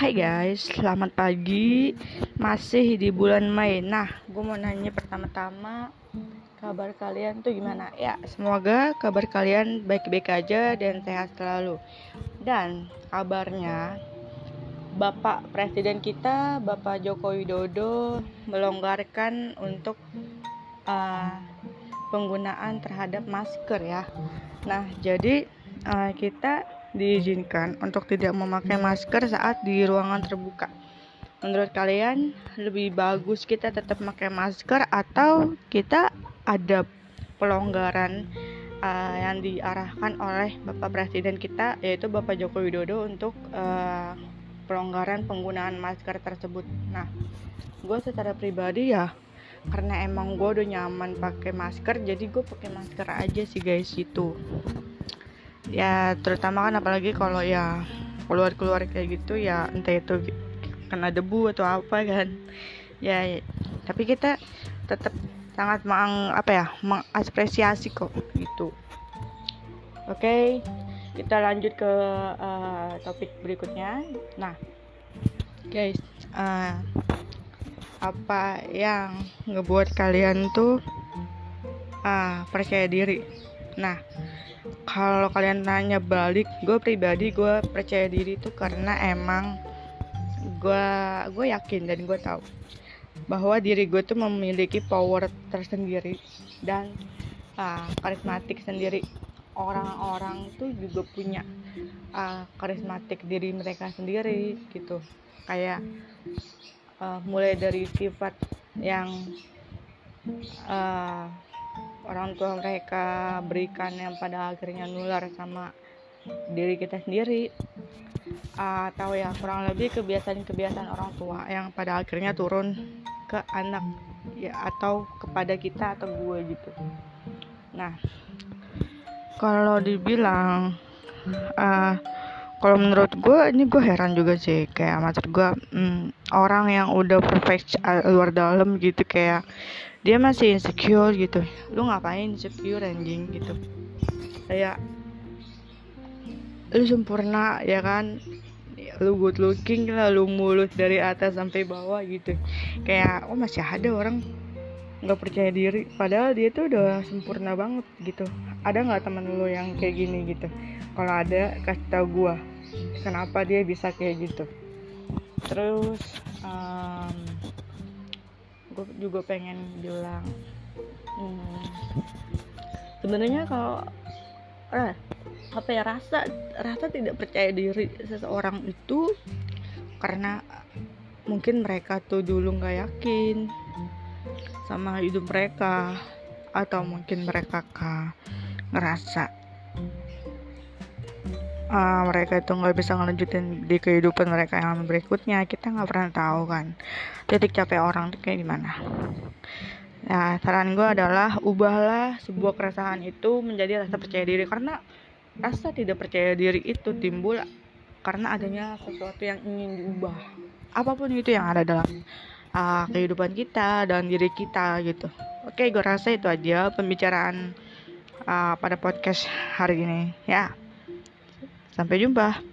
Hai guys, selamat pagi. Masih di bulan Mei. Nah, gue mau nanya pertama-tama Kabar kalian tuh gimana? Ya, semoga kabar kalian baik-baik aja dan sehat selalu. Dan kabarnya Bapak Presiden kita, Bapak Joko Widodo Melonggarkan untuk uh, Penggunaan terhadap masker ya. Nah, jadi uh, kita diizinkan untuk tidak memakai masker saat di ruangan terbuka. Menurut kalian lebih bagus kita tetap memakai masker atau kita ada pelonggaran uh, yang diarahkan oleh Bapak Presiden kita yaitu Bapak Joko Widodo untuk uh, pelonggaran penggunaan masker tersebut. Nah, gue secara pribadi ya karena emang gue udah nyaman pakai masker jadi gue pakai masker aja sih guys itu ya terutama kan apalagi kalau ya keluar-keluar kayak gitu ya entah itu kena debu atau apa kan. Ya, ya. tapi kita tetap sangat meng apa ya mengapresiasi kok gitu. Oke okay, kita lanjut ke uh, topik berikutnya. Nah guys uh, apa yang ngebuat kalian tuh uh, percaya diri nah kalau kalian nanya balik gue pribadi gue percaya diri itu karena emang gue gue yakin dan gue tahu bahwa diri gue tuh memiliki power tersendiri dan uh, karismatik sendiri. Orang-orang tuh juga punya uh, karismatik diri mereka sendiri gitu. Kayak uh, mulai dari sifat yang uh, orang tua mereka berikan yang pada akhirnya nular sama diri kita sendiri atau ya kurang lebih kebiasaan-kebiasaan orang tua yang pada akhirnya turun ke anak ya atau kepada kita atau gue gitu. Nah kalau dibilang uh, kalau menurut gue ini gue heran juga sih. Kayak maksud gue hmm, orang yang udah perfect luar dalam gitu kayak dia masih insecure gitu. Lu ngapain insecure anjing gitu? Kayak lu sempurna ya kan? Lu good looking lah lu mulus dari atas sampai bawah gitu. Kayak oh masih ada orang nggak percaya diri. Padahal dia tuh udah sempurna banget gitu. Ada nggak temen lu yang kayak gini gitu? Kalau ada kasih tau gua kenapa dia bisa kayak gitu. Terus um, gue juga pengen bilang hmm, sebenarnya kalau eh, apa ya rasa rasa tidak percaya diri seseorang itu karena mungkin mereka tuh dulu nggak yakin sama hidup mereka atau mungkin mereka ngerasa uh, mereka itu nggak bisa ngelanjutin di kehidupan mereka yang berikutnya kita nggak pernah tahu kan titik capek orang itu kayak gimana Nah, saran gue adalah ubahlah sebuah keresahan itu menjadi rasa percaya diri karena rasa tidak percaya diri itu timbul karena adanya sesuatu yang ingin diubah. Apa pun itu yang ada dalam uh, kehidupan kita dan diri kita gitu. Oke, gue rasa itu aja pembicaraan uh, pada podcast hari ini ya. Sampai jumpa.